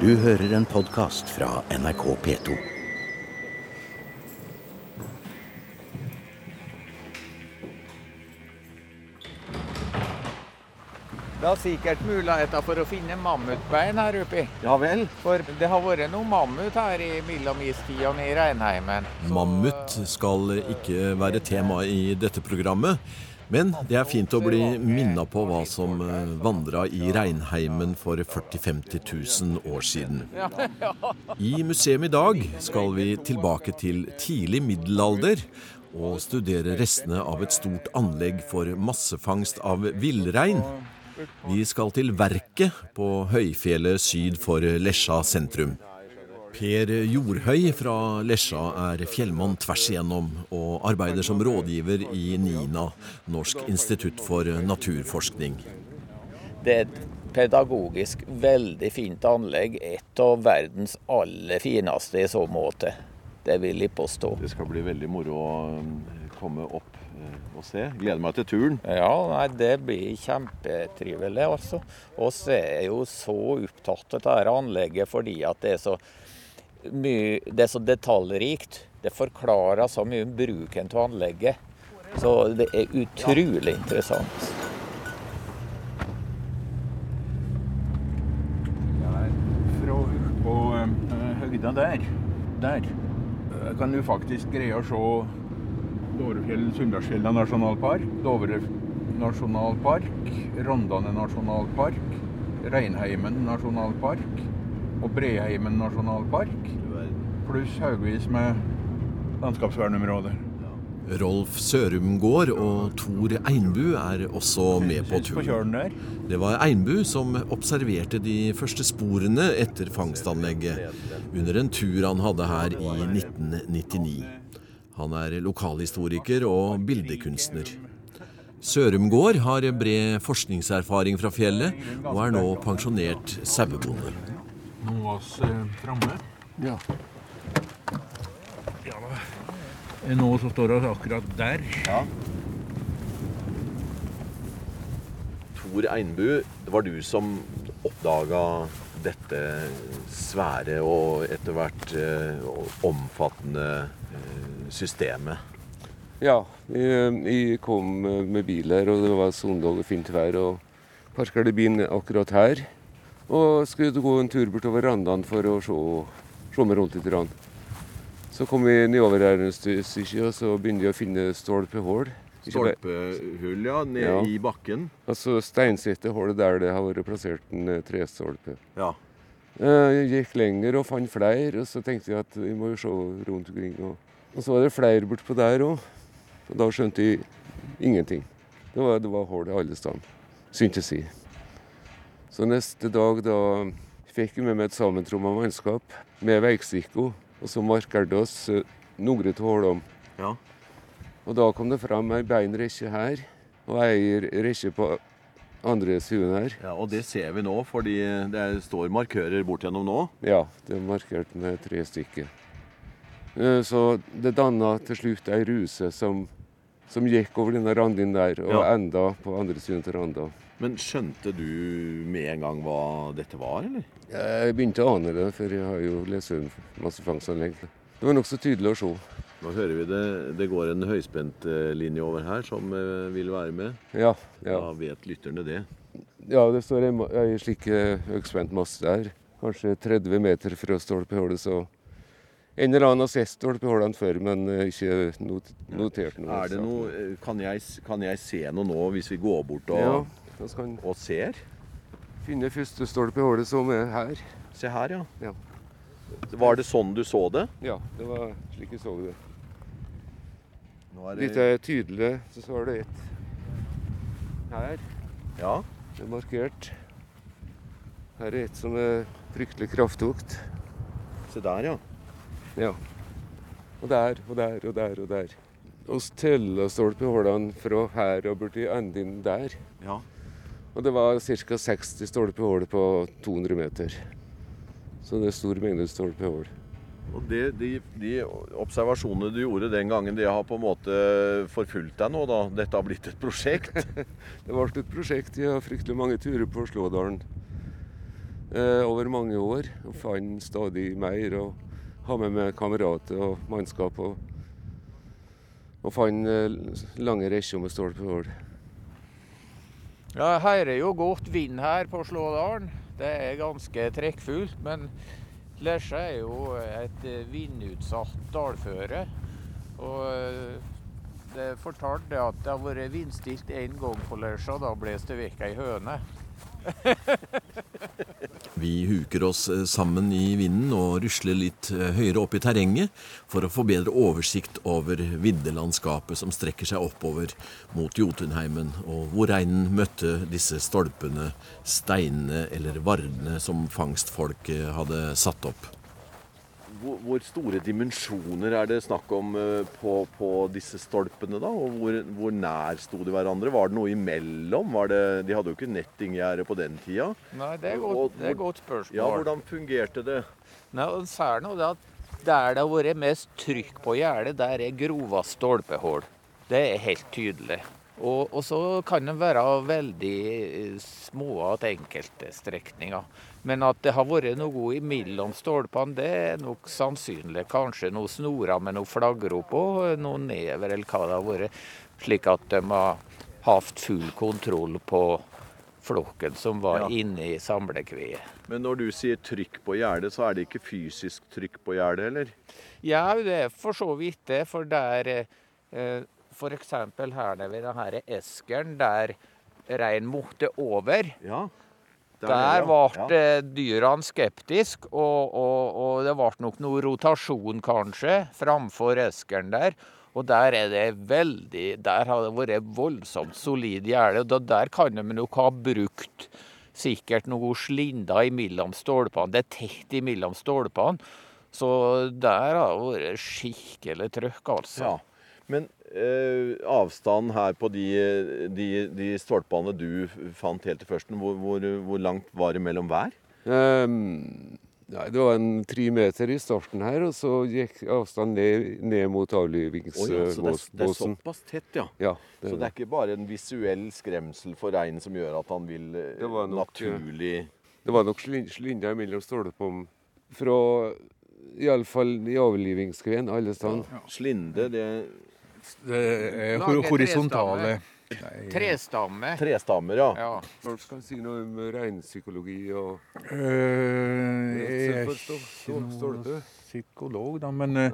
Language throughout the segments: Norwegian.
Du hører en podkast fra NRK P2. Det er sikkert muligheter for å finne mammutbein her oppe. Ja vel? For det har vært noe mammut her i mellomistida i Reinheimen. Så- Mammut skal ikke være tema i dette programmet. Men det er fint å bli minna på hva som vandra i Reinheimen for 40 000-50 000 år siden. I museum i dag skal vi tilbake til tidlig middelalder og studere restene av et stort anlegg for massefangst av villrein. Vi skal til Verket på høyfjellet syd for Lesja sentrum. Per Jordhøy fra Lesja er fjellmann tvers igjennom og arbeider som rådgiver i NINA, Norsk institutt for naturforskning. Det er et pedagogisk veldig fint anlegg. Et av verdens aller fineste i så måte. Det vil jeg påstå. Det skal bli veldig moro å um, komme opp eh, og se. Gleder meg til turen. Ja, nei, det blir kjempetrivelig, altså. Vi er jo så opptatt av dette anlegget fordi at det er så mye Det er så detaljrikt. Det forklarer så mye om bruken av anlegget. Så det er utrolig interessant. Fra på uh, høgda der, der eh, kan du faktisk greie å se Dovrefjell Sunndalsfjella nasjonalpark, Dovre nasjonalpark, Rondane nasjonalpark, Reinheimen nasjonalpark og Breheimen nasjonalpark. Pluss haugvis med landskapsvernområder. Rolf Sørumgård og Tor Einbu er også med på På turen. Det var Einbu som observerte de første sporene etter fangstanlegget under en tur han hadde her i 1999. Han er lokalhistoriker og bildekunstner. Sørumgård har bred forskningserfaring fra fjellet og er nå pensjonert sauebonde. Nå var vi eh, framme. Ja. Nå så står vi akkurat der. Tor Einbu, det var du som oppdaga dette svære og etter hvert eh, omfattende eh, systemet. Ja, vi, vi kom med bil her, og det var søndag og fint vær. og Parkerte bilen akkurat her. Og skulle gå en tur bortover verandaen for å se, se meg rundt litt. rand. Så kom vi nedover her en stykke, og så begynte vi å finne stolpehull. Stolpehull, ja, ned Ja. i bakken. Altså steinsette hull der det har vært plassert en eh, trestolpe. Ja. Eh, Jeg gikk lenger og fant flere, og så tenkte jeg at vi må jo se rundt omkring. Og, så var det flere bortpå der òg. Og da skjønte jeg ingenting. Det var, det var hull alle steder. syntes jeg. Så neste dag da fikk vi med meg et sammentromma mannskap med veistikko, og så markerte oss eh, noen av hullene. Ja. Og da kom det fram ei beinrekke her, og ei rekke på andre siden her. ja, Og det ser vi nå, fordi det står markører bort gjennom nå. Ja, det er markert med tre stykker. Eh, Så det danna til slutt ei ruse som, som gikk over denne randen der, og Ja. enda på andre siden til randa. Men skjønte du med en gang hva dette var, eller? Jeg begynte å ane det, for jeg har jo lest om masse fangstanlegg. Det var nokså tydelig å se. Nå hører vi det, det går en høyspentlinje over her som eh, vil være med. Ja, ja. Da vet lytterne det. ja det står ei ma- slik eh, høyspent masse der. Kanskje 30 meter fra stolpehullet, så en eller annen har sett stolpehullene før, men eh, ikke notert noe. Er det noe, eh, kan, jeg, kan jeg se noe nå, hvis vi går bort og, Ja, skal en og ser? finne første stolpehullet som er her. Se her, ja. Ja. Var det sånn du så det? Ja, det var slik jeg så det. Nå er Dette er tydelig, så så er det ett her. Ja. Det er markert. Her er et som er fryktelig krafttukt. Se der, ja. Ja. Og der, og der, og der, og der. Og teller stolpehullene fra her og borti enden der. ja. Og det var ca. 60 stolpehull på 200 meter. Så det er stor mengde stolpehull. Og det, de, de observasjonene du gjorde den gangen, det har på en måte forfulgt deg nå, da? Dette har blitt et prosjekt? Det ble et prosjekt. Jeg har fryktelig mange turer på Slådalen. eh, over mange år. Og fant stadig mer. og ha med meg kamerater og mannskap. Og, og fant eh, lange rekker med stolpehull. Ja, her er jo godt vind her på Slådalen. Det er ganske trekkfullt. Men Lesja er jo et vindutsatt dalføre. Og eh, det fortalte at det har vært vindstilt én gang på Lesja. Da blåste det vekk ei høne. Vi huker oss eh, sammen i vinden og rusler litt eh, høyere opp i terrenget for å få bedre oversikt over viddelandskapet som strekker seg oppover mot Jotunheimen, og hvor reinen møtte disse stolpene, steinene eller vardene som fangstfolket hadde satt opp. Hvor, hvor store dimensjoner er det snakk om eh, på, på disse stolpene, da? Og hvor, hvor nær sto de hverandre? Var det noe imellom? Var det, de hadde jo ikke nettinggjerde på den tida. Nei, det er et godt, det er godt spørsmål. Ja, hvordan fungerte det? Nei, Særlig det at Der det har vært mest trykk på gjerdet, der er grova stolpehull. Det er helt tydelig. Og, og så kan det være veldig eh, små igjen enkelte strekninger. Men at det har vært noe imellom stolpene, det er nok sannsynlig. Kanskje noen snorer med noe flaggrop og noe never, eller hva det har vært. Slik at de har hatt full kontroll på flokken som var Ja. inne i samlekviet. Men når du sier trykk på gjerdet, så er det ikke fysisk trykk på gjerdet, eller? Ja, det er for så vidt det. For der eh, F.eks. her ved denne eskeren, der rein måtte over. Ja. Der ble ja. dyrene skeptiske, og, og, og det ble nok noe rotasjon kanskje framfor eskeren der. Og der er det veldig Der har det vært voldsomt solid gjerde. og Der kan de nok ha brukt sikkert noe slinder imellom stolpene. Det er tett imellom stolpene. Så der har det vært skikkelig trøkk, altså. Ja. Men eh, avstanden her på de, de, de stolpene du fant helt til førsten, hvor, hvor, hvor langt var det mellom hver? Um, nei, det var en tre meter i starten her, og så gikk avstanden ned, ned mot Oi, ja, så det, det er såpass tett, ja. Ja, Så det er ikke bare en visuell skremsel for reinen som gjør at han vil eh, Det nok, naturlig Det var nok slin- slinjer mellom stolpene fra Iallfall i avlivingskveen alle steder. Slinde, det Det Lage hor- horisontale Trestamme. Trestammer, ja. Ja. skal kan si noe om reinpsykologi og Øh, Jeg er ikke noen psykolog, da, men eh,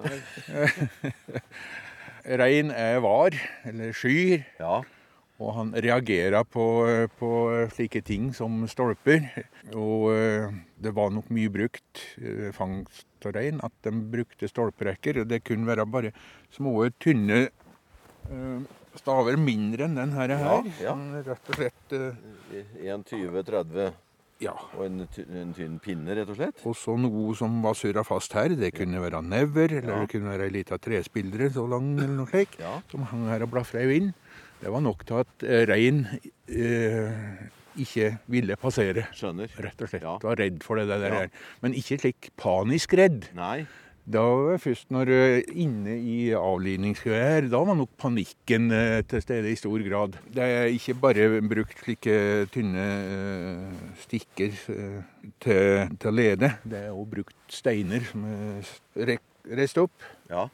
rein er var, eller skyr, ja. og han reagerer på, på slike ting som stolper. Og eh, det var nok mye brukt eh, fangst av rein, at de brukte stolprekker. og Det kunne være bare små, tynne eh, staver mindre enn den her. Ja, ja. Sånn Rett og slett eh, En 20-30 Ja. og en, en tynn pinne, rett og slett. Og så noe som var surra fast her. Det kunne være never, eller det kunne være ei lita trespildre så lang, eller noe slikt, Ja. som hang her og blafra i vind. Det var nok til at eh, rein eh, ikke ville passere. Skjønner. Rett og slett. Ja. Var redd for det der. Ja. Men ikke slik panisk redd. Nei. Da var først når eh, inne i avlivningskøet her, da var nok panikken eh, til stede i stor grad. Det er ikke bare brukt slike tynne stikker til, til lede. Det er òg brukt steiner som er reist opp. Ja.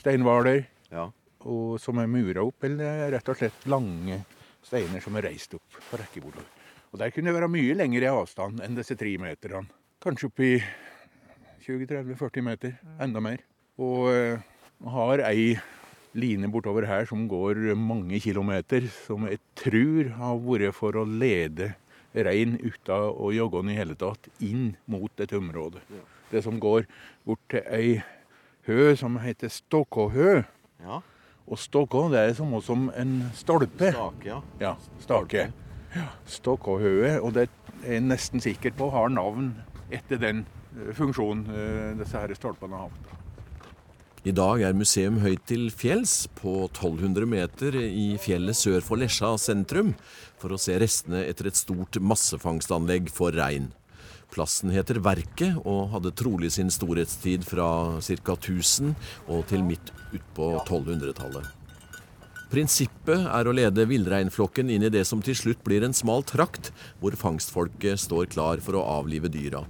Steinhvaler. Ja. Og som er mura opp, eller rett og slett lange steiner som er reist opp på rekkebordet. Og der kunne det være mye lengre avstand enn disse tre meterne. Kanskje oppi 20-30-40 meter, enda mer. Og eh, har ei line bortover her som går mange kilometer, som jeg tror har vært for å lede rein uten å jogge den i hele tatt, inn mot dette området. Det som går bort til ei hø som heter Stokkåhø. ja. Og stokkå, det er samme som en stolpe. Stake, ja. Ja, stake. Ja, Stokkåhøet, og det er jeg nesten sikker på har navn etter den eh, funksjonen eh, disse her stolpene har hatt. I dag er museum høyt til fjells, på 1200 meter i fjellet sør for Lesja sentrum, for å se restene etter et stort massefangstanlegg for rein. Plassen heter Verket og hadde trolig sin storhetstid fra ca. 1000 og til midt utpå 1200-tallet. Prinsippet er å lede villreinflokken inn i det som til slutt blir en smal trakt, hvor fangstfolket står klar for å avlive dyra.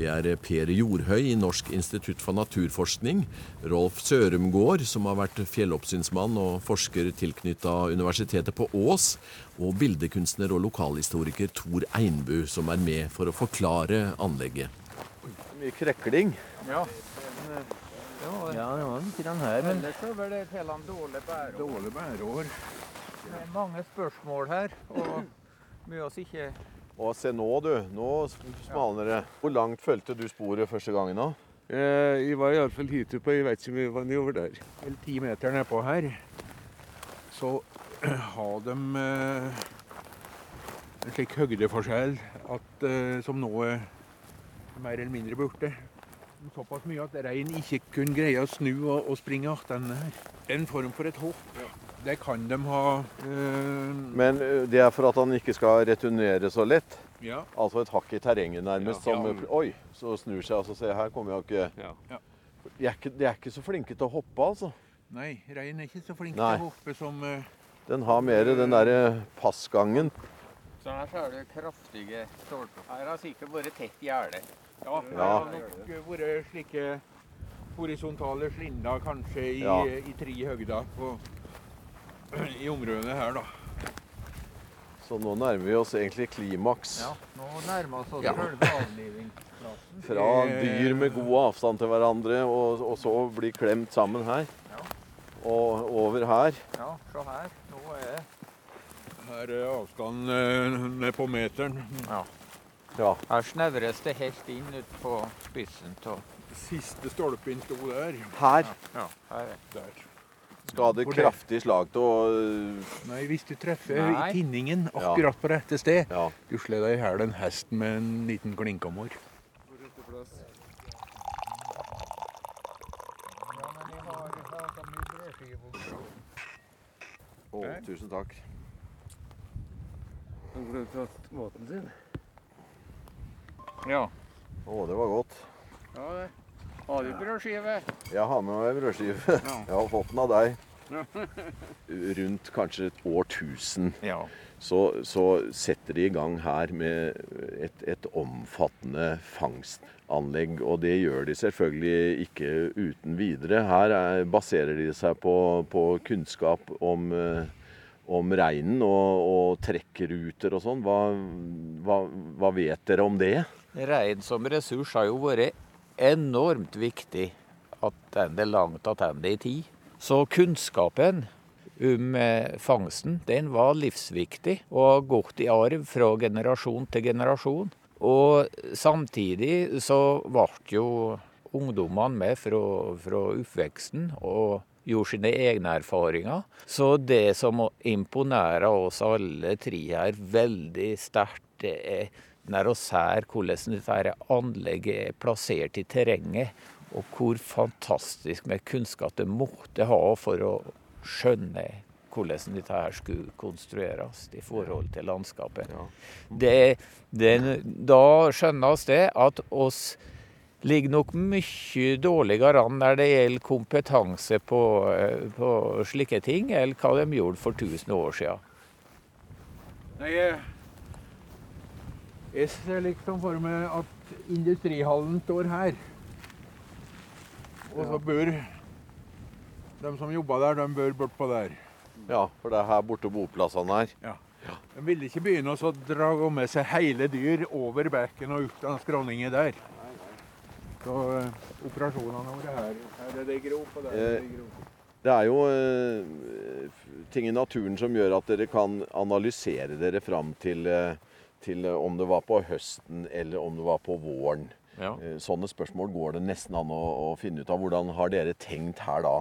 Det er Per Jorhøy i Norsk institutt for naturforskning, Rolf Sørumgård, som har vært fjelloppsynsmann og forsker tilknytta Universitetet på Ås, og bildekunstner og lokalhistoriker Tor Einbu, som er med for å forklare anlegget. Mye krekling. Ja. Ja, det var ikke den her, men ellers så vel det et helt dårlig bæreår. Dårlig bæreår. Det er mange spørsmål her, og mye oss ikke Og se nå, du. Nå smalner det. Hvor langt fulgte du sporet første gangen da? Eh, jeg var iallfall hit oppe, jeg vet ikke om jeg var nedover der. Vel ti meter nedpå her, så har de eh, en slik høydeforskjell at, eh, som nå er mer eller mindre borte. Såpass mye at reinen ikke kunne greie å snu og, og springe attende her. En form for et hopp. Det kan de ha eh, Men det er for at han ikke skal returnere så lett. Ja. Altså et hakk i terrenget nærmest. Ja. Som, oi, så snur seg og Se, ser her kommer jeg ikke Ja. de er, ikke de er ikke så flinke til å hoppe, altså. Nei, reinen er ikke så flink Nei. til å hoppe som eh, Den har mer den derre passgangen. Så her så er det kraftige stolper. Her har sikkert vært tett gjerde. Ja, det Ja. har nok vært slike horisontale slinder kanskje i, Ja. i tre høgder på, i området her, da. Så nå nærmer vi oss egentlig klimaks. Ja, nå nærmer vi oss Ja. selve avlivingsplassen. Fra dyr med god avstand til hverandre, og, og så bli klemt sammen her. Ja. Og over her. Ja, se her. Nå er Her er avstanden eh, ned på meteren. ja. Ja. Her snevres det helt inn ut på spissen av Siste stolpen sto der. Her Ja, her er der. Skal det kraftig slag til å Nei, hvis du treffer Nei. i tinningen akkurat på rette sted Ja. Du slår deg i hjel en hest med en liten klinkammer. Å, tusen takk. Han glemte maten sin. Ja. Å, det var godt. ja det. Har du brødskive? Jeg har med meg brødskive. Jeg har fått den av deg. Rundt kanskje et årtusen Ja. så, så setter de i gang her med et, et omfattende fangstanlegg. Og det gjør de selvfølgelig ikke uten videre. Her er, baserer de seg på, på kunnskap om, eh, om reinen og, og trekkruter og sånn. Hva, hva, hva vet dere om det? Rein som ressurs har jo vært enormt viktig attende langt tilbake i tid. Så kunnskapen om eh, fangsten den var livsviktig og har gått i arv fra generasjon til generasjon. Og samtidig så ble jo ungdommene med fra, fra oppveksten og gjorde sine egne erfaringer. Så det som imponerer oss alle tre her veldig sterkt, det er når vi ser hvordan dette anlegget er plassert i terrenget, og hvor fantastisk med kunnskap det måtte ha for å skjønne hvordan dette her skulle konstrueres i forhold til landskapet. Det, det, da skjønnes det at oss ligger nok mye dårligere an når det gjelder kompetanse på, eh, på slike ting, enn hva de gjorde for 1000 år siden. Nei, jeg ser liksom for meg at industrihallen står her. Og så bør de som jobber der, de bør bort på der. Ja, for det er her borte boplassene er. De ville ikke begynne å dra med seg hele dyr over bekken og ut av skråningen der. Så uh, operasjonene våre her. Her er det opp, og der er det opp. Det er jo eh, ting i naturen som gjør at dere kan analysere dere fram til, eh, til eh, om det var på høsten eller om det var på våren. Ja. Eh, Sånne spørsmål går det nesten an å, å finne ut av. Hvordan har dere tenkt her da?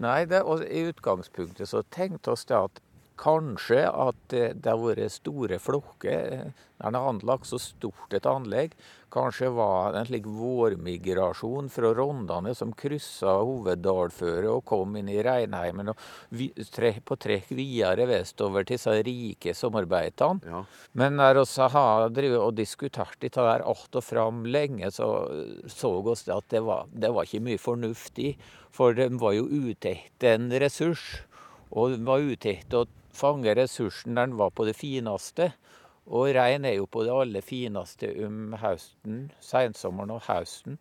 Nei, det, i utgangspunktet så tenkte oss det at kanskje at det, det har vært store flokker når det har anlagt så stort et anlegg. Kanskje var det en slik vårmigrasjon fra Rondane som kryssa hoveddalføret og kom inn i Reinheimen og vi, på trekk videre vestover til disse rike sommerbeitene. Ja. Men når vi har drevet og diskutert dette der att og fram lenge, så så oss det at det var, det var ikke mye fornuft i. For de var jo ute etter en ressurs. Og var ute etter å fange ressursen der den var på det fineste. Og rein er jo på det aller fineste om høsten, sensommeren og høsten.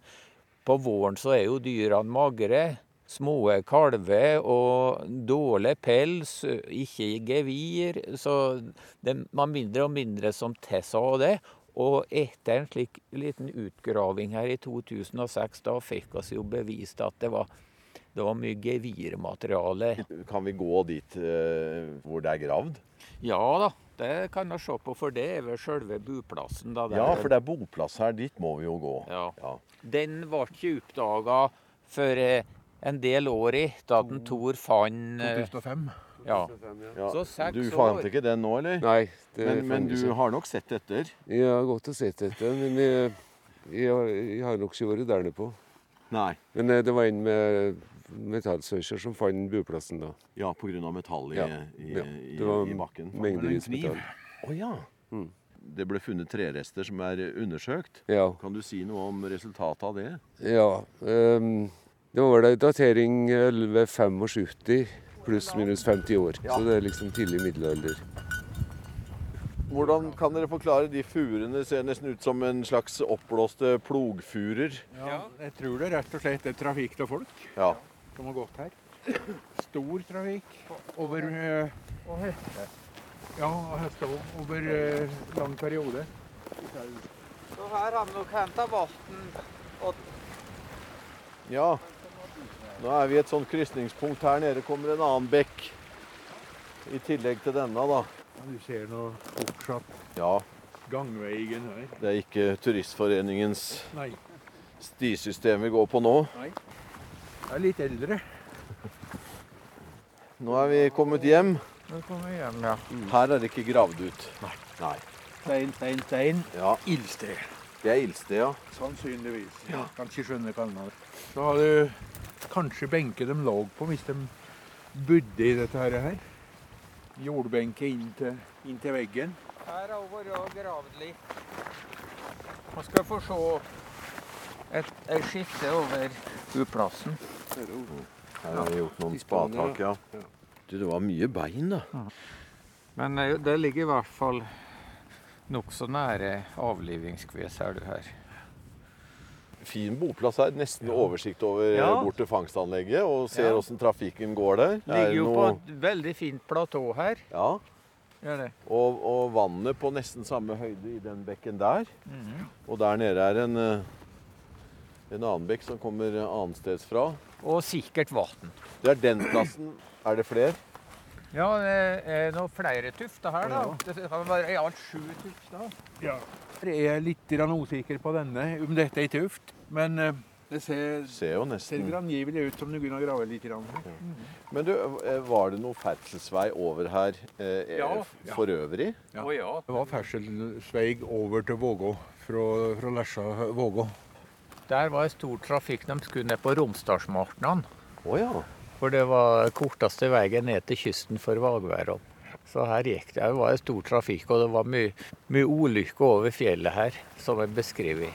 På våren så er jo dyrene magre. Små kalver og dårlig pels, ikke gevir. Så det var mindre og mindre som Tessa av det. Og etter en slik liten utgraving her i 2006, da fikk oss jo bevist at det var, det var mye gevirmateriale. Kan vi gå dit eh, hvor det er gravd? Ja da, det kan vi se på, for det er vel selve boplassen. Da. Ja, for det er boplass her. Dit må vi jo gå. Ja. Ja. Den ble ikke oppdaga før eh, en del år i, da den Tor fant eh, 2005. Ja. Ja. Så seks Du fant ikke den nå, eller? Nei, det Men, men du ikke. har nok sett etter? Jeg har gått og sett etter, men jeg, jeg, har- jeg har nok ikke vært der nede på. Nei. Men eh, det var en med metallsøker som fant buplassen da. Ja, pga. metall i, Ja, i, ja. Det var i bakken. mengdevis metall. Oh, ja. Mm. Det ble funnet trerester som er undersøkt. Ja. Kan du si noe om resultatet av det? ja Um, det var vel en datering 1175 pluss minus 50 år. Så det er liksom tidlig middelalder. Hvordan kan dere forklare de furene? Ser nesten ut som en slags oppblåste plogfurer. Ja, jeg tror det rett og slett er trafikk av folk Ja. Som har gått her. Stor trafikk over eh, Og hester. Ja, og hester òg. Over eh, lang periode. Så her har vi nok henta vann. ja. Nå er vi i et sånt krysningspunkt. Her nede kommer en annen bekk. I tillegg til denne, da. Du ser nå fortsatt Ja, gangveien her. det er ikke Turistforeningens Nei, stisystem vi går på nå. Jeg er litt eldre. Nå er vi kommet hjem. Nå kommer vi hjem, ja. Her er det ikke gravd ut. Nei. Stein, stein, stein. Ja, Ildsted. Det er ildsted, ja. Sannsynligvis. Ja. Kan ikke skjønne hva det er. Så har du kanskje benker de lå på hvis de bodde i dette her. her. Jordbenke inntil inn til veggen. Her har hun vært gravd litt. Man skal få se et, et skifte over boplassen. Her har vi gjort noen spatak, ja. Du, det var mye bein, da. Men eh, det ligger i hvert fall nokså nære avlivingskves, ser du her. Fin boplass her. Nesten oversikt over Ja. bort til fangstanlegget. Og ser Ja. trafikken går der. Er Ligger jo jo på et veldig fint platå her. Ja, Gjør det. og, og vannet på nesten samme høyde i den bekken der. Mhm. Og der nede er en, eh, en annen bekk som kommer annensteds fra. Og sikkert vann. Det er den plassen. Er det flere? Ja, det er noen flere tufter her, da. Det kan være i alt sju tufter. Ja. Jeg er litt usikker på denne, om dette er tuft. Men eh, det ser, Ser jo ser grangivelig ut som du kunne grave litt. Grann. her. Men du, eh, var det noe ferdselsvei over her eh, Ja, eh, for øvrig? Ja. Å ja. Det var ferdselsvei over til Vågå, fra, fra Lesja Vågå. Der var det stor trafikk. De skulle ned på Romsdalsmartnan. Oh, ja. For det var korteste veien ned til kysten for vagværet. Så her gikk det. Det var det stor trafikk, og det var mye, mye ulykker over fjellet her, som er beskrevet.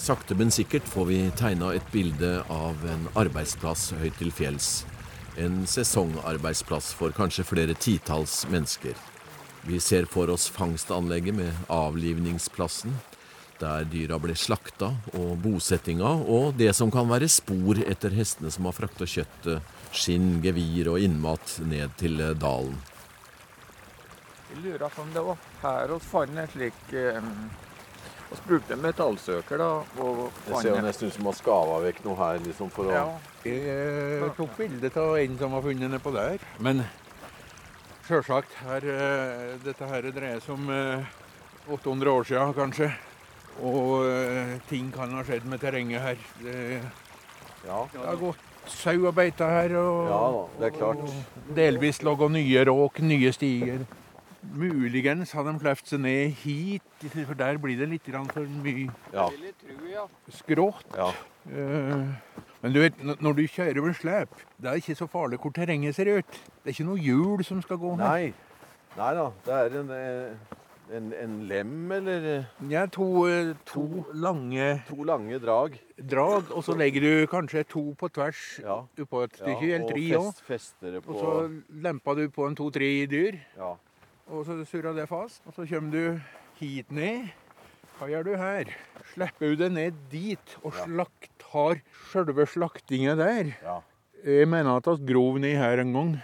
Sakte, men sikkert får vi tegna et bilde av en arbeidsplass høyt til fjells. En sesongarbeidsplass for kanskje flere titalls mennesker. Vi ser for oss fangstanlegget med avlivningsplassen, der dyra ble slakta, og bosettinga, og det som kan være spor etter hestene som har frakta kjøttet, skinn, gevir og innmat ned til eh, dalen. Jeg lurer på om det var her vi fant en slik eh, Vi brukte metallsøker, da. Og Det ser jo nesten ut som å skava vekk noe her, liksom, for å ja. Jeg eh, tok bilde av en som var funnet nedpå der. Men sjølsagt, her, eh, dette her dreier seg om eh, 800 år siden, kanskje. Og eh, ting kan ha skjedd med terrenget her. Det, Ja, det har gått sau og beita her. Og, ja det er klart. og delvis lå nye råk, nye stiger. Muligens har de kløft seg ned hit, for der blir det litt for mye Ja, skrått. ja. Eh, Men du vet, når du kjører ved slep, det er ikke så farlig hvor terrenget ser ut. Det er ikke noe hjul som skal gå ned. Nei. Nei da, det er en, eh, En, en lem, eller Ja, to, to, to lange to lange drag? drag, og så legger du kanskje to på tvers Ja. oppå et stykke, eller og tre òg. fest, Og så lemper du på en to-tre dyr, ja. og så surrer det fast. Og så kommer du hit ned. Hva gjør du her? Slipper du det ned dit og Ja. slakt, har sjølve slaktinga der? Ja. Jeg mener at vi grov ned her en gang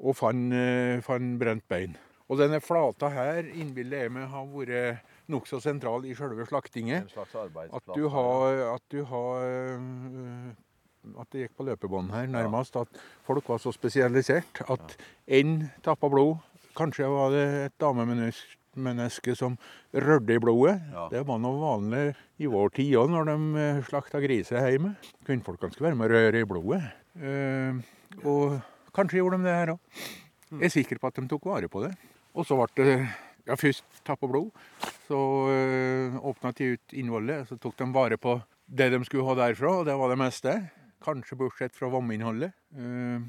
og fant, eh, fant brent bein. Og denne flata her innbiller jeg meg har vært nokså sentral i sjølve slaktinget. En slags. At du har, at du har øh, At det gikk på løpebånd her, nærmest. At folk var så spesialisert at én tappa blod. Kanskje var det et damemenneske som rørte i blodet. Ja. Det var noe vanlig i vår tid òg, når de øh, slakta griser hjemme. Kvinnfolkene skulle være med å røre i blodet. Eh, og kanskje gjorde de det her òg. Jeg er sikker på at de tok vare på det. Og så ble det ja, først tappa blod. Så øh, åpna de ut innholdet, så tok de vare på det de skulle ha derfra, og det var det meste. Kanskje bortsett fra vominnholdet. Uh,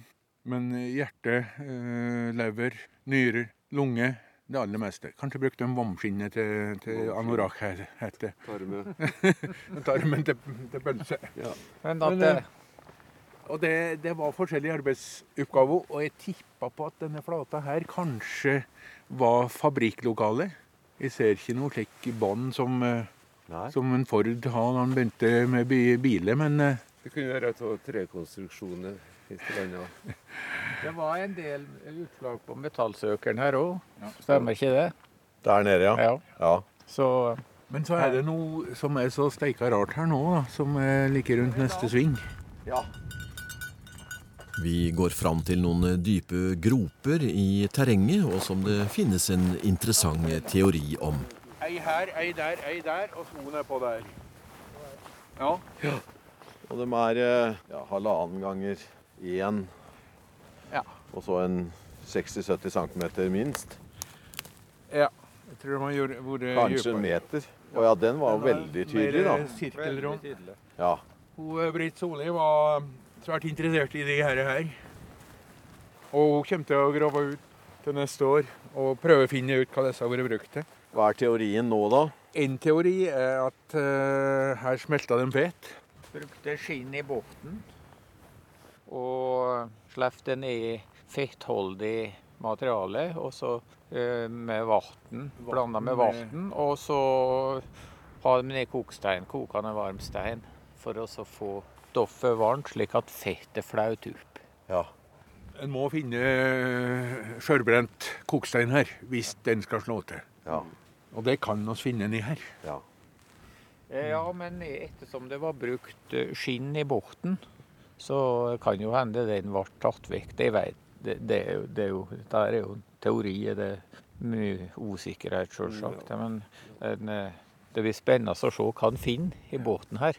men hjerte, eh, lever, nyrer, lunge, det aller meste. Kanskje brukte de vomskinnet til, til anorakk, het det. Tarmen. Tarmen til, til pølse. Men at Men, det, eh, Og det, det var forskjellige arbeidsoppgaver, og jeg tippa på at denne flata her kanskje var fabrikklokale. Jeg ser ikke noe slik i bånn som, eh, som en Ford har når han begynte med biler, men eh, Det kunne være av trekonstruksjoner. et eller annet. det var en del utslag på metallsøkeren her òg. Stemmer ikke det? Der nede, ja. Ja. ja. Så Men så er det noe som er så steika rart her nå, da, som er like rundt neste sving. ja. Vi går fram til noen dype groper i terrenget, og som det finnes en interessant teori om. Ei her, ei der, ei der, og skoen er på der. Ja. Og de er eh, ja, halvannen ganger én. Ja. Og så en 60-70 cm minst. ja. Jeg tror de har gjort, vært Kanskje en meter. Å ja, den var jo veldig tydelig, da. Sirkelrund. Ja. Hun, eh, Britt Solli var svært interessert i de her. her. Og hun kommer til å grave ut til neste år og prøve å finne ut hva disse har vært brukt til. Hva er teorien nå, da? En teori er at uh, her smelta de fett. brukte skinn i båten og slapp det ned i fettholdig materiale. Og så uh, med vann, blanda med med- vann. Og så ha dem ned i kokstein, kokende varm stein, for å så få stoffet varmt, slik at fettet flaut opp. Ja. En må finne eh, sjølbrent kokstein her, hvis den skal slå til. Ja. Og det kan vi finne nedi her. ja. Eh, Ja, men ettersom det var brukt eh, skinn i båten, så kan jo hende den ble tatt vekk. Det, det, det, er jo- det er jo, der er jo teori, det er mye usikkerhet selvsagt. Men en, det blir spennende å se hva han finner i båten her.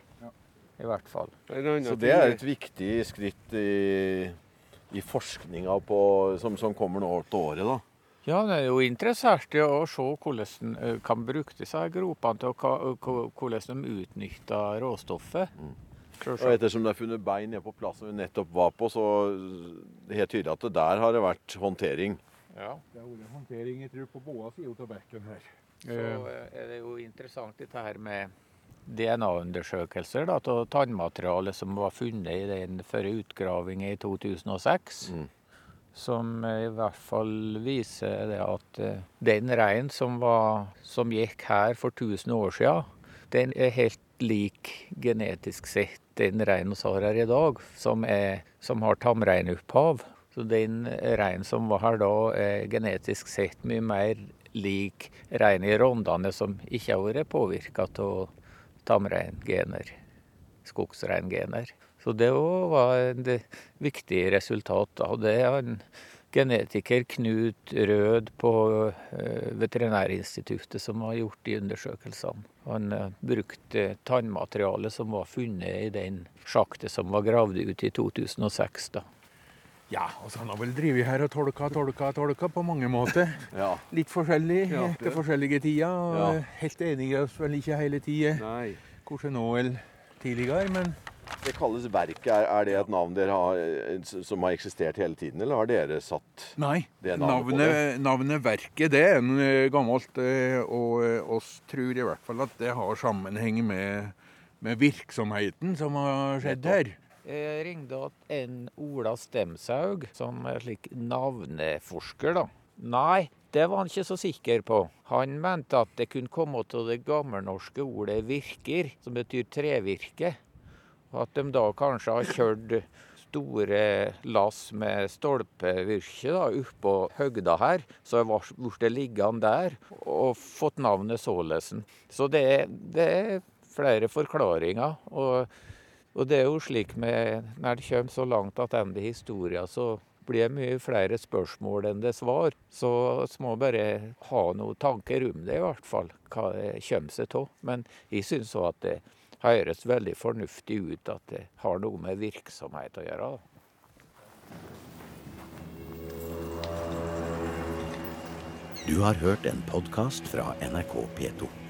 I hvert fall. Så det er et viktig skritt i, i forskninga som, som kommer nå til året, da. Ja, det er jo interessert å se hvordan en eh, kan bruke disse gropene til å hvordan de utnytter råstoffet. Og ettersom det er funnet bein nede på plassen vi nettopp var på, så det er helt tydelig at det der har det vært håndtering. Ja. Det har vært håndtering jeg tror, på både sider av bekken her. Så eh, er det jo interessant dette her med DNA-undersøkelser av tannmaterialet som var funnet i den forrige utgravingen i 2006. Mm. Som eh, i hvert fall viser det at eh, den reinen som, var, som gikk her for 1000 år siden, den er helt lik genetisk sett den reinen vi har her i dag, som, er, som har tamreinopphav. Så den reinen som var her da, er genetisk sett mye mer lik reinen i Rondane, som ikke har vært påvirka av tamreingener, skogsreingener. Så det òg var et viktig resultat. Og det er en genetiker, Knut Rød på eh, Veterinærinstituttet, som har gjort de undersøkelsene. Han eh, brukte tannmateriale som var funnet i den sjaktet som var gravd ut i 2006. da. Ja, altså han har vel drevet her og tolka, tolka, tolka på mange måter. Ja. Litt forskjellig Ja. etter forskjellige tider. Ja. Helt enige oss vel ikke hele tida, kanskje nå eller tidligere. Men Det kalles Verket. Er, er det et navn dere har, eh, som har eksistert hele tiden, eller har dere satt Nei. det navnet på det? navnet Verket det er en gammelt, eh, og eh, oss tror i hvert fall at det har sammenheng med, med virksomheten som har skjedd her. Jeg ringte at en Ola Stemshaug, som er slik navneforsker, da. Nei, det var han ikke så sikker på. Han mente at det kunne komme av det gammelnorske ordet 'virker', som betyr trevirke. Og at de da kanskje har kjørt store lass med stolpevirke da, oppå høgda her, så det ble liggende der og fått navnet Sålesen. Så det, det er flere forklaringer. og og det er jo slik med når det kommer så langt tilbake i historien, så blir det mye flere spørsmål enn det svar. Så vi må bare ha noen tanker om det, i hvert fall. Hva det kommer seg av. Men jeg syns òg at det høres veldig fornuftig ut at det har noe med virksomhet å gjøre. Du har hørt en podkast fra NRK P2.